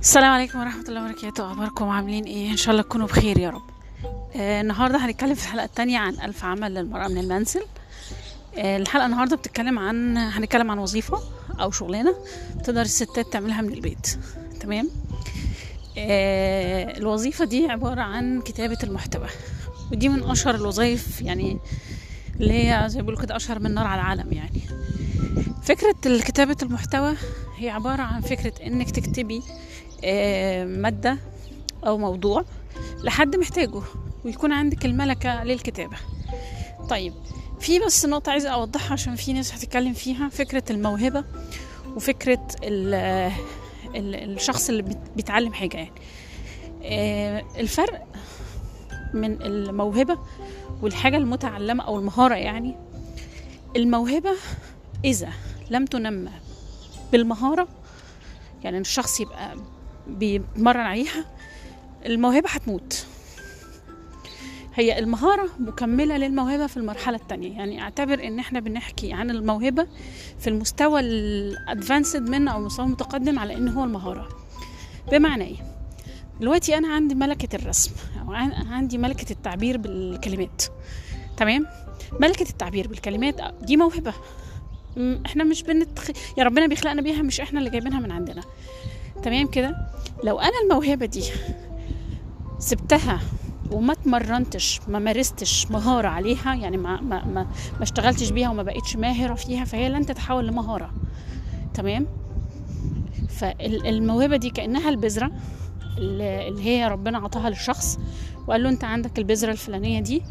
السلام عليكم ورحمة الله وبركاته. أخباركم عاملين إيه؟ إن شاء الله تكونوا بخير يا رب. آه النهاردة هنتكلم في الحلقة التانية عن ألف عمل للمرأة من المنزل. آه الحلقة النهاردة بتتكلم عن هنتكلم عن وظيفة أو شغلانة تقدر الستات تعملها من البيت. تمام؟ آه الوظيفة دي عبارة عن كتابة المحتوى. ودي من أشهر الوظائف يعني اللي هي زي بيقولوا كده أشهر من نار على العالم يعني. فكرة كتابة المحتوى هي عبارة عن فكرة إنك تكتبي مادة أو موضوع لحد محتاجه ويكون عندك الملكة للكتابة. طيب في بس نقطة عايزة أوضحها عشان في ناس هتتكلم فيها فكرة الموهبة وفكرة ال ال الشخص اللي بيت- بيتعلم حاجة يعني. آه، الفرق من الموهبة والحاجة المتعلمة أو المهارة يعني الموهبة إذا لم تنمى بالمهارة يعني الشخص يبقى بيتمرن عليها الموهبة هتموت. هي المهارة مكملة للموهبة في المرحلة التانية. يعني أعتبر إن إحنا بنحكي عن الموهبة في المستوى الادفانسد منه أو المستوى المتقدم على إن هو المهارة. بمعنى إيه؟ دلوقتي أنا عندي ملكة الرسم أو عن- عندي ملكة التعبير بالكلمات. تمام؟ ملكة التعبير بالكلمات دي موهبة. إحنا مش بنتخ... يا ربنا بيخلقنا بيها مش إحنا اللي جايبينها من عندنا. تمام كده؟ لو أنا الموهبة دي سبتها وما اتمرنتش ما مارستش مهارة عليها يعني ما ما ما, ما اشتغلتش بيها وما بقيتش ماهرة فيها فهي لن تتحول لمهارة. تمام؟ فالموهبة دي كأنها البذرة اللي اللي هي ربنا عطاها للشخص وقال له أنت عندك البذرة الفلانية دي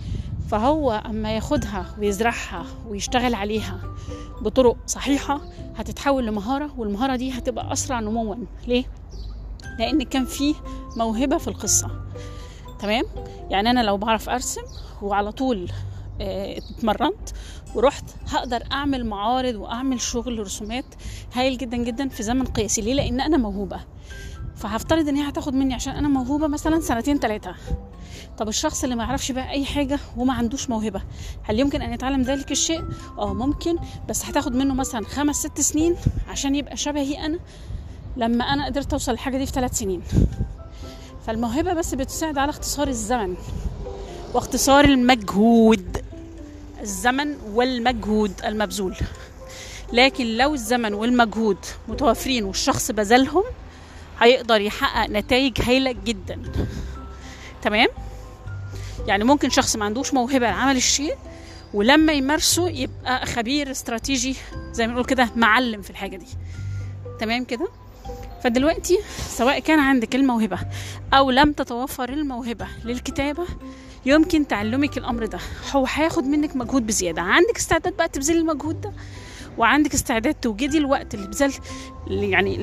فهو أما ياخدها ويزرعها ويشتغل عليها بطرق صحيحة هتتحول لمهارة والمهارة دي هتبقى أسرع نموا. ليه؟ لأن كان فيه موهبة في القصة. تمام؟ يعني أنا لو بعرف أرسم وعلى طول آه، اتمرنت ورحت هقدر أعمل معارض وأعمل شغل رسومات هايل جدا جدا في زمن قياسي. ليه؟ لأن أنا موهوبة. فهفترض إن هي هتاخد مني عشان أنا موهوبة مثلا سنتين ثلاثة طب الشخص اللي ما يعرفش بقى أي حاجة وما عندوش موهبة هل يمكن أن يتعلم ذلك الشيء؟ آه ممكن بس هتاخد منه مثلا خمس ست سنين عشان يبقى شبهي أنا لما أنا قدرت أوصل للحاجة دي في ثلاث سنين. فالموهبة بس بتساعد على اختصار الزمن واختصار المجهود الزمن والمجهود المبذول. لكن لو الزمن والمجهود متوافرين والشخص بذلهم هيقدر يحقق نتائج هايلة جدا. تمام؟ يعني ممكن شخص ما عندوش موهبة لعمل الشيء ولما يمارسه يبقى خبير استراتيجي زي ما نقول كده معلم في الحاجة دي. تمام كده؟ فدلوقتي سواء كان عندك الموهبة أو لم تتوفر الموهبة للكتابة يمكن تعلمك الأمر ده. هو هياخد منك مجهود بزيادة. عندك استعداد بقى تبذلي المجهود ده؟ وعندك استعداد توجدي الوقت اللي بذل يعني.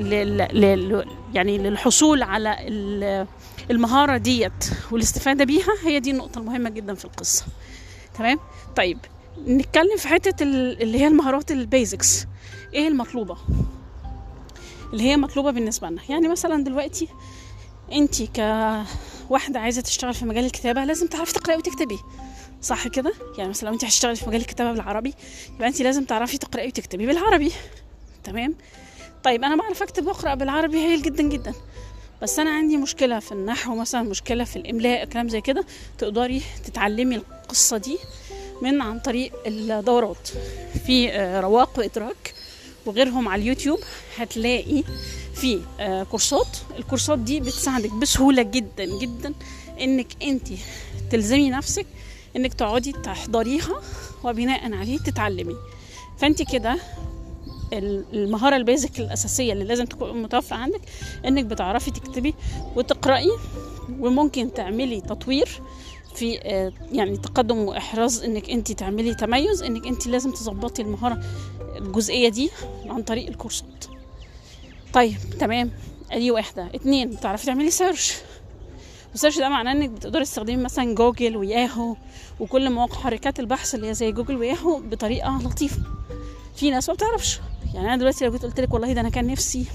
يعني للحصول على ال- المهارة ديت والاستفادة بيها هي دي النقطة المهمة جدا في القصة. تمام؟ طيب نتكلم في ال- اللي هي المهارات البيزكس إيه المطلوبة؟ اللي هي مطلوبة بالنسبة لنا. يعني مثلا دلوقتي انت كواحدة عايزة تشتغل في مجال الكتابة لازم تعرفي تقرأي وتكتبي. صح كده؟ يعني مثلا لو انت هتشتغلي في مجال الكتابة بالعربي يبقى انت لازم تعرفي تقرأي وتكتبي بالعربي. تمام؟ طيب أنا بعرف أكتب وأقرأ بالعربي هايل جدا جدا. بس أنا عندي مشكلة في النحو مثلا مشكلة في الإملاء كلام زي كده. تقدري تتعلمي القصة دي من عن طريق الدورات. في آه، رواق وإدراك وغيرهم على اليوتيوب هتلاقي في آه، كورسات. الكورسات دي بتساعدك بسهولة جدا جدا إنك أنت تلزمي نفسك إنك تقعدي تحضريها وبناء عليه تتعلمي. فأنت كده ال- المهارة البيزك الأساسية اللي لازم تكون متوفرة عندك إنك بتعرفي تكتبي وتقرأي وممكن تعملي تطوير في آه، يعني تقدم وإحراز إنك أنت تعملي تميز إنك أنت لازم تظبطي المهارة الجزئية دي عن طريق الكورسات. طيب تمام. أدي واحدة. اتنين بتعرفي تعملي search ال search ده معناه إنك بتقدري تستخدمي مثلا Google و Yahoo وكل مواقع محركات البحث اللي هي زي Google و Yahoo بطريقة لطيفة. في ناس ما بتعرفش. يعني أنا دلوقتي لو جيت قلت لك والله ده أنا كان نفسي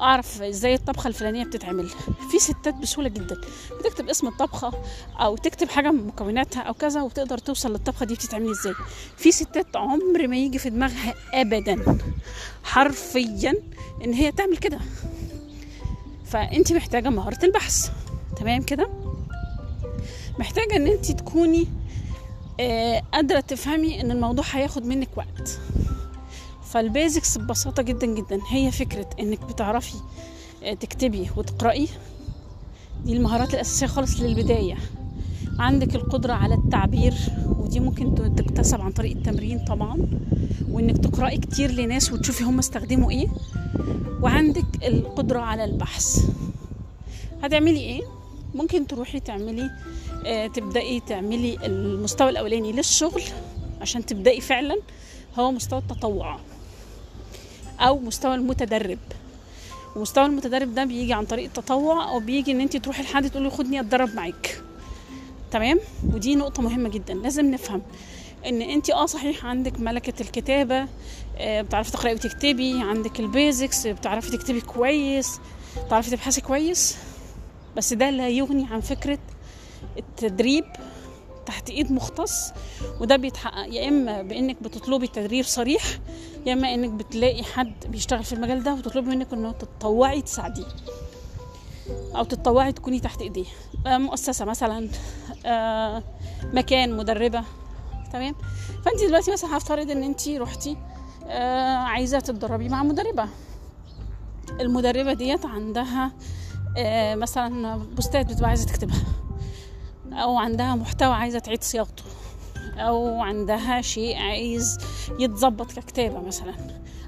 أعرف إزاي الطبخة الفلانية بتتعمل. في ستات بسهولة جدا. بتكتب اسم الطبخة أو تكتب حاجة من مكوناتها أو كذا وتقدر توصل للطبخة دي بتتعمل إزاي. في ستات عمر ما يجي في دماغها ابدا. حرفيا إن هي تعمل كده. فانت محتاجة مهارة البحث. تمام كده؟ محتاجة إن انت تكوني آه، قادرة تفهمي إن الموضوع هياخد منك وقت. فالبيزكس ببساطة جدا جدا هي فكرة إنك بتعرفي آه، تكتبي وتقرأي. دي المهارات الأساسية خالص للبداية. عندك القدرة على التعبير ودي ممكن تكتسب عن طريق التمرين طبعا. وإنك تقرأي كتير لناس وتشوفي هم استخدموا إيه. وعندك القدرة على البحث. هتعملي إيه؟ ممكن تروحي تعملي آه تبدأي تعملي المستوى الأولاني للشغل عشان تبدأي فعلا هو مستوى التطوع أو مستوى المتدرب. ومستوى المتدرب ده بيجي عن طريق التطوع أو بيجي إن انت تروحي لحد تقولي خدني أتدرب معاك. تمام؟ ودي نقطة مهمة جدا. لازم نفهم إن انت آه صحيح عندك ملكة الكتابة آه، بتعرفي تقرأي وتكتبي عندك البيزكس بتعرفي تكتبي كويس بتعرفي تبحثي كويس. بس ده لا يغني عن فكرة التدريب تحت إيد مختص وده بيتحقق يا إما بإنك بتطلبي تدريب صريح يا إما إنك بتلاقي حد بيشتغل في المجال ده وتطلبي منك إنه تتطوعي تساعديه أو تتطوعي تكوني تحت إيديه. آه، مؤسسة مثلا آه، مكان مدربة تمام؟ فانت دلوقتي مثلا هفترض إن انت رحتي آه، عايزة تتدربي مع مدربة. المدربة ديت عندها مثلا بوستات بتبقى عايزة تكتبها أو عندها محتوى عايزة تعيد صياغته أو عندها شيء عايز يتظبط ككتابة مثلا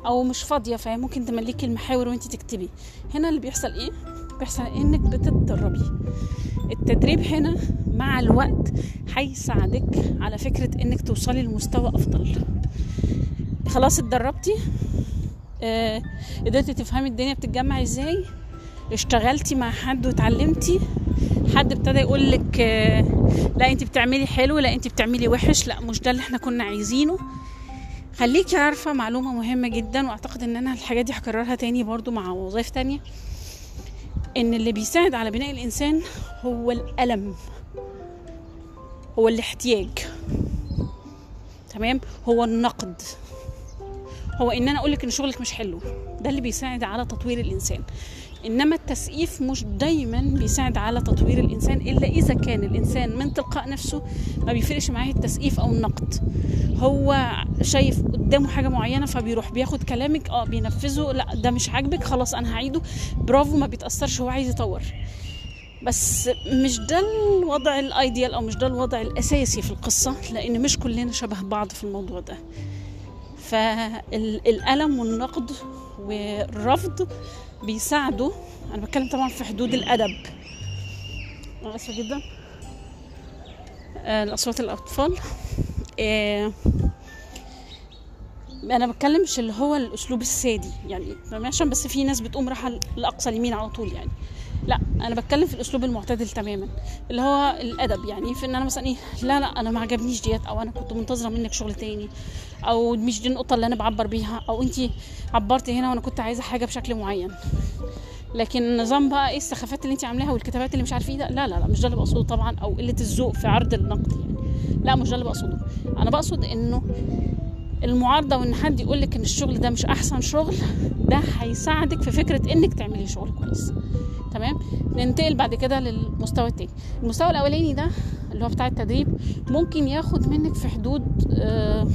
أو مش فاضية فهي ممكن تملكي المحاور وانت تكتبي. هنا اللي بيحصل إيه؟ بيحصل إنك بتتدربي التدريب هنا مع الوقت هيساعدك على فكرة إنك توصلي لمستوى أفضل. خلاص اتدربتي؟ آه قدرتي تفهمي الدنيا بتتجمع إزاي؟ اشتغلتي مع حد وتعلمتي؟ حد ابتدى يقول لك آه لا انت بتعملي حلو لا انت بتعملي وحش لا مش ده اللي إحنا كنا عايزينه. خليكي عارفة معلومة مهمة جدا وأعتقد إن أنا الحاجات دي هكررها تاني برضو مع وظائف تانية. إن اللي بيساعد على بناء الإنسان هو الألم هو الاحتياج. تمام؟ هو النقد. هو إن أنا اقولك إن شغلك مش حلو ده اللي بيساعد على تطوير الإنسان. إنما التسقيف مش دايما بيساعد على تطوير الإنسان إلا إذا كان الإنسان من تلقاء نفسه ما بيفرقش معاه التسقيف أو النقد. هو شايف قدامه حاجة معينة فبيروح بياخد كلامك آه بينفذه لأ ده مش عاجبك خلاص أنا هعيده. برافو ما بيتأثرش هو عايز يطور. بس مش ده الوضع الأيديال أو مش ده الوضع الأساسي في القصة لأن مش كلنا شبه بعض في الموضوع ده. فالألم والنقد والرفض بيساعدوا. أنا بتكلم طبعا في حدود الأدب. أنا آسفة جدا. آه، الاصوات الأطفال. آه، أنا بتكلم مش اللي هو الأسلوب السادي. يعني عشان بس في ناس بتقوم رايحة لأقصى اليمين على طول يعني. لا أنا بتكلم في الأسلوب المعتدل تماما. اللي هو الأدب يعني في إن أنا مثلا إيه لا لا أنا ما عجبنيش ديت أو أنا كنت منتظرة منك شغل تاني. أو مش دي النقطة اللي أنا بعبر بيها أو انت عبرتي هنا وأنا كنت عايزة حاجة بشكل معين. لكن النظام بقى إيه السخافات اللي انت عاملاها والكتابات اللي مش عارفة إيه ده؟ لا لا لا مش ده اللي بقصده طبعا أو قلة الذوق في عرض النقد يعني. لا مش ده اللي بقصده. أنا بقصد إنه المعارضة وإن حد يقول لك إن الشغل ده مش أحسن شغل ده هيساعدك في فكرة إنك تعملي شغل كويس. تمام؟ ننتقل بعد كده للمستوى التاني. المستوى الأولاني ده اللي هو بتاع التدريب ممكن ياخد منك في حدود آه،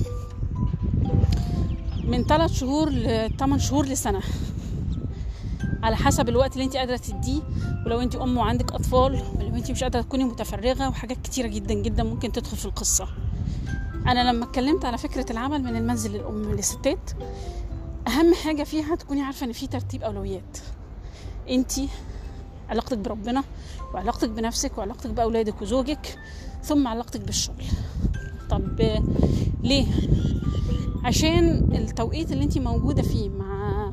من 3 شهور ل 8 شهور لسنة. على حسب الوقت اللي انت قادرة تديه ولو انت أم وعندك أطفال ولو انت مش قادرة تكوني متفرغة وحاجات كتيرة جدا جدا ممكن تدخل في القصة. أنا لما اتكلمت على فكرة العمل من المنزل للأم للستات أهم حاجة فيها تكوني عارفة إن في ترتيب أولويات. انت علاقتك بربنا وعلاقتك بنفسك وعلاقتك بأولادك وزوجك ثم علاقتك بالشغل. طب ليه؟ عشان التوقيت اللي انت موجودة فيه مع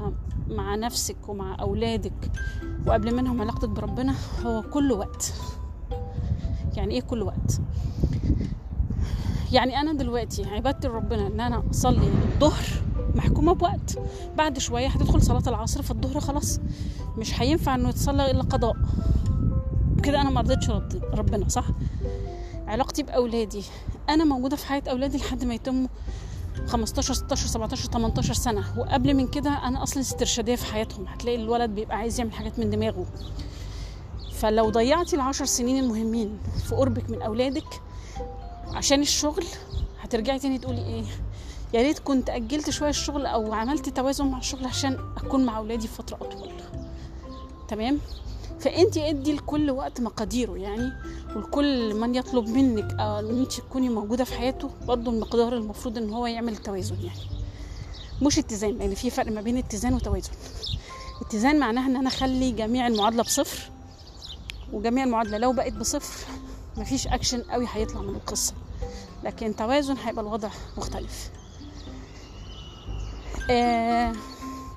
مع نفسك ومع أولادك وقبل منهم علاقتك بربنا هو كل وقت. يعني إيه كل وقت؟ يعني أنا دلوقتي عبادتي لربنا إن أنا أصلي الظهر محكومة بوقت. بعد شوية هتدخل صلاة العصر فالظهر خلاص مش هينفع إنه يتصلى إلا قضاء. كده أنا ما رضيتش ربنا صح؟ علاقتي بأولادي. أنا موجودة في حياة أولادي لحد ما يتموا 15 16 17 18 سنة. وقبل من كده أنا أصلا استرشادية في حياتهم. هتلاقي الولد بيبقى عايز يعمل حاجات من دماغه. فلو ضيعتي العشر سنين المهمين في قربك من أولادك عشان الشغل هترجعي تاني تقولي إيه؟ يا ريت كنت أجلت شوية الشغل أو عملت توازن مع الشغل عشان أكون مع أولادي فترة أطول. تمام؟ فأنت ادي لكل وقت مقاديره يعني ولكل من يطلب منك إن أنت تكوني موجودة في حياته برضه المقدار المفروض إن هو يعمل توازن يعني. مش اتزان لأن يعني في فرق ما بين اتزان وتوازن. اتزان معناها إن أنا أخلي جميع المعادلة بصفر وجميع المعادلة لو بقت بصفر مفيش اكشن قوي هيطلع من القصة. لكن توازن هيبقى الوضع مختلف. آه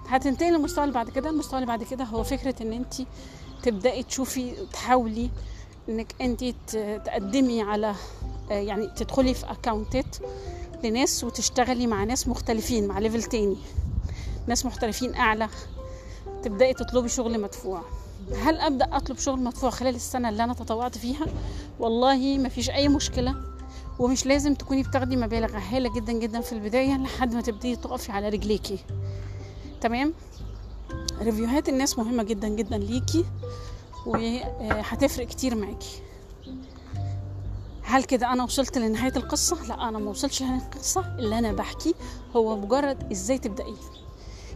هتنتقل للمستوى اللي بعد كده. المستوى اللي بعد كده هو فكرة إن أنت تبدأي تشوفي تحاولي إنك انت تقدمي على يعني تدخلي في account ات لناس وتشتغلي مع ناس مختلفين مع level تاني. ناس محترفين أعلى. تبدأي تطلبي شغل مدفوع. هل أبدأ أطلب شغل مدفوع خلال السنة اللي أنا تطوعت فيها؟ والله ما فيش أي مشكلة. ومش لازم تكوني بتاخدي مبالغ هائله جدا جدا في البداية لحد ما تبدي تقفي على رجليكي. تمام؟ ريفيوهات الناس مهمة جدا جدا ليكي وهتفرق كتير معاكي. هل كده أنا وصلت لنهاية القصة؟ لا أنا ما وصلتش لنهاية القصة. اللي أنا بحكي هو مجرد إزاي تبداي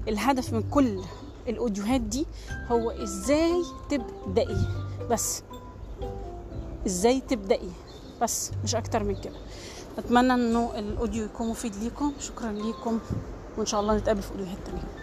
الهدف من كل الأوديوهات دي هو إزاي تبداي بس إزاي تبداي بس مش أكتر من كده. أتمنى إنه الأوديو يكون مفيد ليكم. شكرا ليكم. وإن شاء الله نتقابل في أوديوهات تانية.